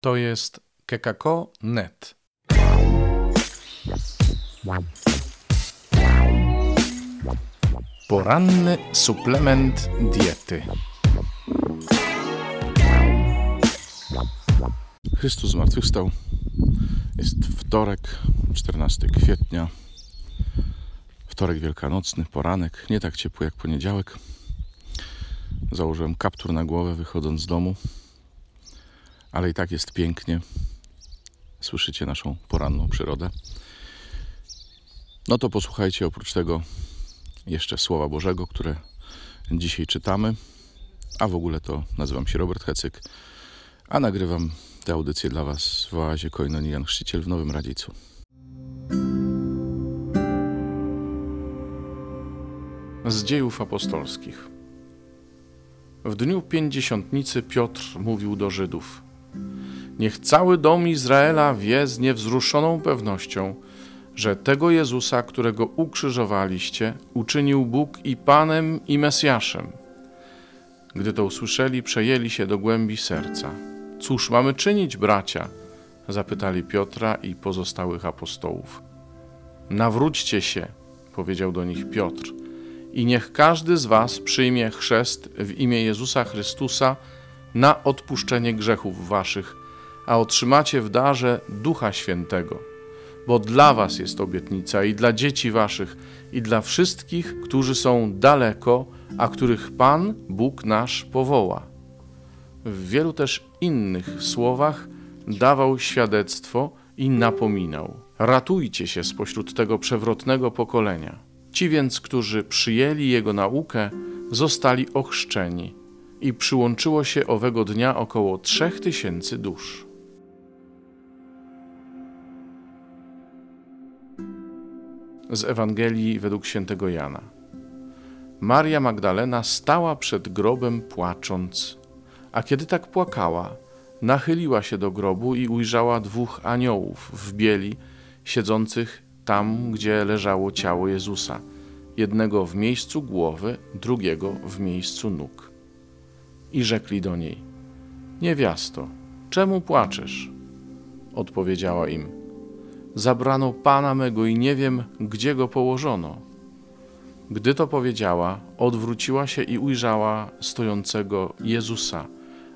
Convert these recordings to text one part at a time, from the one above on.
To jest kekako.net. Poranny suplement diety. Chrystus zmartwychwstał. Jest wtorek, 14 kwietnia. Wtorek wielkanocny, poranek. Nie tak ciepły jak poniedziałek. Założyłem kaptur na głowę wychodząc z domu. Ale i tak jest pięknie. Słyszycie naszą poranną przyrodę. No to posłuchajcie oprócz tego jeszcze Słowa Bożego, które dzisiaj czytamy. A w ogóle to nazywam się Robert Hecyk, a nagrywam tę audycję dla Was w oazie Koinonii Jan Chrzciciel w Nowym Radzicu. Z dziejów apostolskich. W dniu pięćdziesiątnicy Piotr mówił do Żydów: Niech cały dom Izraela wie z niewzruszoną pewnością, że tego Jezusa, którego ukrzyżowaliście, uczynił Bóg i Panem i Mesjaszem. Gdy to usłyszeli, przejęli się do głębi serca. Cóż mamy czynić, bracia? zapytali Piotra i pozostałych apostołów. Nawróćcie się, powiedział do nich Piotr, i niech każdy z was przyjmie chrzest w imię Jezusa Chrystusa na odpuszczenie grzechów waszych, a otrzymacie w darze Ducha Świętego. Bo dla was jest obietnica i dla dzieci waszych, i dla wszystkich, którzy są daleko, a których Pan, Bóg nasz, powoła. W wielu też innych słowach dawał świadectwo i napominał: Ratujcie się spośród tego przewrotnego pokolenia. Ci więc, którzy przyjęli jego naukę, zostali ochrzczeni i przyłączyło się owego dnia około trzech tysięcy dusz. Z Ewangelii według świętego Jana. Maria Magdalena stała przed grobem płacząc, a kiedy tak płakała, nachyliła się do grobu i ujrzała dwóch aniołów w bieli, siedzących tam, gdzie leżało ciało Jezusa, jednego w miejscu głowy, drugiego w miejscu nóg. I rzekli do niej: Niewiasto, czemu płaczesz? Odpowiedziała im: Zabrano pana mego i nie wiem, gdzie go położono. Gdy to powiedziała, odwróciła się i ujrzała stojącego Jezusa,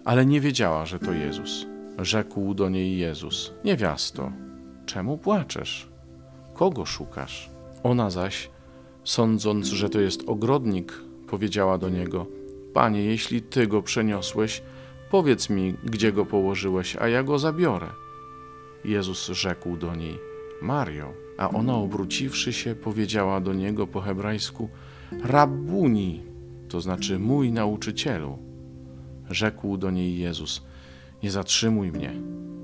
ale nie wiedziała, że to Jezus. Rzekł do niej Jezus: Niewiasto, czemu płaczesz? Kogo szukasz? Ona zaś, sądząc, że to jest ogrodnik, powiedziała do niego: Panie, jeśli ty go przeniosłeś, powiedz mi, gdzie go położyłeś, a ja go zabiorę. Jezus rzekł do niej: Mario, a ona obróciwszy się, powiedziała do niego po hebrajsku: Rabbuni, to znaczy mój nauczycielu. Rzekł do niej Jezus: Nie zatrzymuj mnie,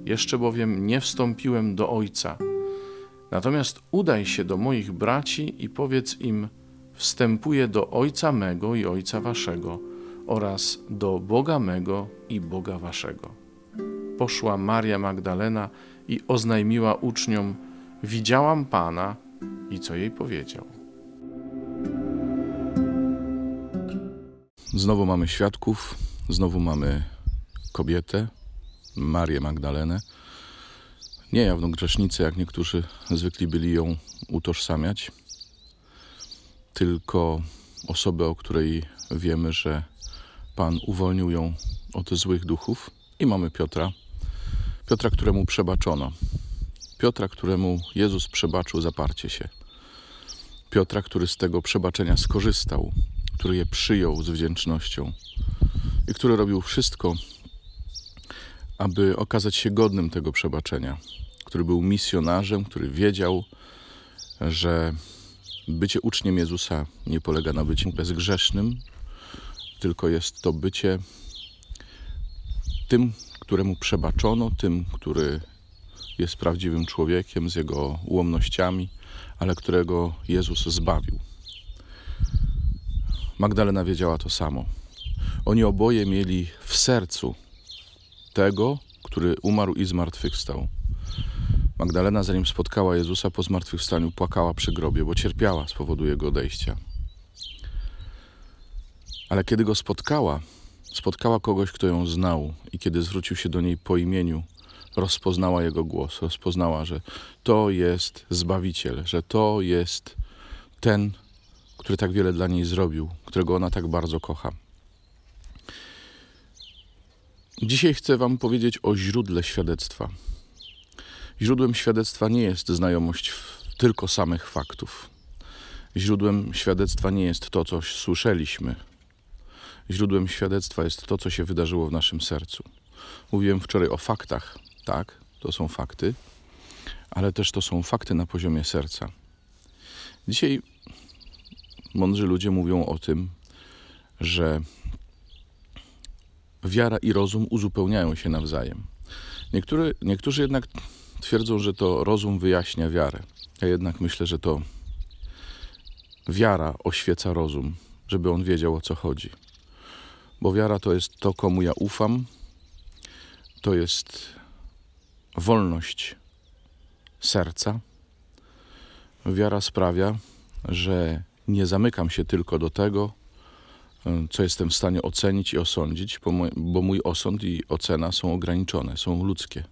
jeszcze bowiem nie wstąpiłem do Ojca. Natomiast udaj się do moich braci i powiedz im: Wstępuję do Ojca mego i Ojca waszego oraz do Boga mego i Boga waszego. Poszła Maria Magdalena i oznajmiła uczniom: Widziałam Pana i co jej powiedział. Znowu mamy świadków, znowu mamy kobietę, Marię Magdalenę. Nie jawną grzesznicę, jak niektórzy zwykli byli ją utożsamiać, tylko osobę, o której wiemy, że Pan uwolnił ją od złych duchów. I mamy Piotra, Piotra, któremu przebaczono. Piotra, któremu Jezus przebaczył zaparcie się. Piotra, który z tego przebaczenia skorzystał, który je przyjął z wdzięcznością i który robił wszystko, aby okazać się godnym tego przebaczenia, który był misjonarzem, który wiedział, że bycie uczniem Jezusa nie polega na byciu bezgrzesznym, tylko jest to bycie tym, któremu przebaczono, tym, który jest prawdziwym człowiekiem z jego ułomnościami, ale którego Jezus zbawił. Magdalena wiedziała to samo. Oni oboje mieli w sercu tego, który umarł i zmartwychwstał. Magdalena, zanim spotkała Jezusa po zmartwychwstaniu, płakała przy grobie, bo cierpiała z powodu jego odejścia. Ale kiedy go spotkała, spotkała kogoś, kto ją znał, i kiedy zwrócił się do niej po imieniu, rozpoznała Jego głos, rozpoznała, że to jest Zbawiciel, że to jest ten, który tak wiele dla niej zrobił, którego ona tak bardzo kocha. Dzisiaj chcę Wam powiedzieć o źródle świadectwa. Źródłem świadectwa nie jest znajomość tylko samych faktów. Źródłem świadectwa nie jest to, co słyszeliśmy. Źródłem świadectwa jest to, co się wydarzyło w naszym sercu. Mówiłem wczoraj o faktach, tak, to są fakty, ale też to są fakty na poziomie serca. Dzisiaj mądrzy ludzie mówią o tym, że wiara i rozum uzupełniają się nawzajem. Niektóry, niektórzy jednak twierdzą, że to rozum wyjaśnia wiarę. Ja jednak myślę, że to wiara oświeca rozum, żeby on wiedział o co chodzi. Bo wiara to jest to, komu ja ufam, to jest wolność serca. Wiara sprawia, że nie zamykam się tylko do tego, co jestem w stanie ocenić i osądzić, bo mój osąd i ocena są ograniczone, są ludzkie.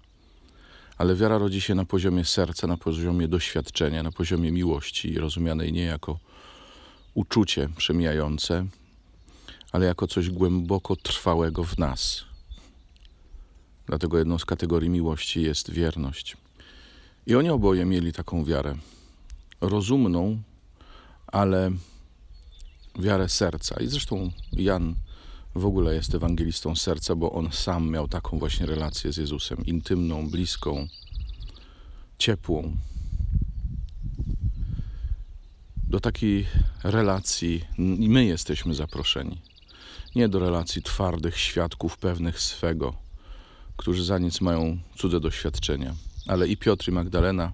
Ale wiara rodzi się na poziomie serca, na poziomie doświadczenia, na poziomie miłości, rozumianej nie jako uczucie przemijające, ale jako coś głęboko trwałego w nas. Dlatego jedną z kategorii miłości jest wierność. I oni oboje mieli taką wiarę. Rozumną, ale wiarę serca. I zresztą Jan w ogóle jest ewangelistą serca, bo on sam miał taką właśnie relację z Jezusem intymną, bliską, ciepłą. Do takiej relacji my jesteśmy zaproszeni. Nie do relacji twardych świadków pewnych swego, którzy za nic mają cudze doświadczenia. Ale i Piotr i Magdalena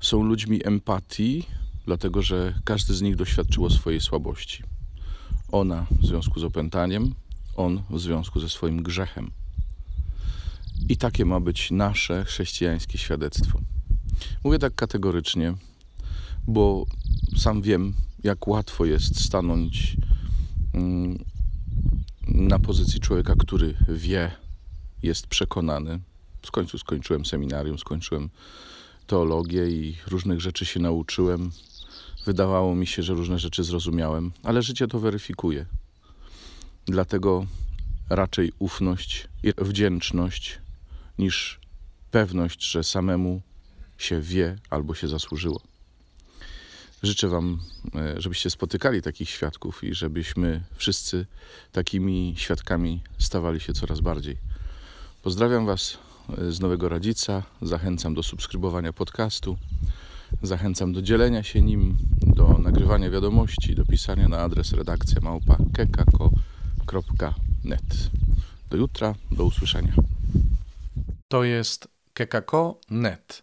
są ludźmi empatii, dlatego że każdy z nich doświadczyło swojej słabości. Ona w związku z opętaniem, on w związku ze swoim grzechem. I takie ma być nasze chrześcijańskie świadectwo. Mówię tak kategorycznie, bo sam wiem, jak łatwo jest stanąć mm, na pozycji człowieka, który wie, jest przekonany. W końcu skończyłem seminarium, skończyłem teologię i różnych rzeczy się nauczyłem. Wydawało mi się, że różne rzeczy zrozumiałem, ale życie to weryfikuje. Dlatego raczej ufność i wdzięczność niż pewność, że samemu się wie albo się zasłużyło. Życzę Wam, e, żebyście spotykali takich świadków i żebyśmy wszyscy takimi świadkami stawali się coraz bardziej. Pozdrawiam Was e, z Nowego Radzica. Zachęcam do subskrybowania podcastu. Zachęcam do dzielenia się nim, do nagrywania wiadomości, do pisania na adres redakcja małpa kekako.net. Do jutra, do usłyszenia. To jest kekako.net.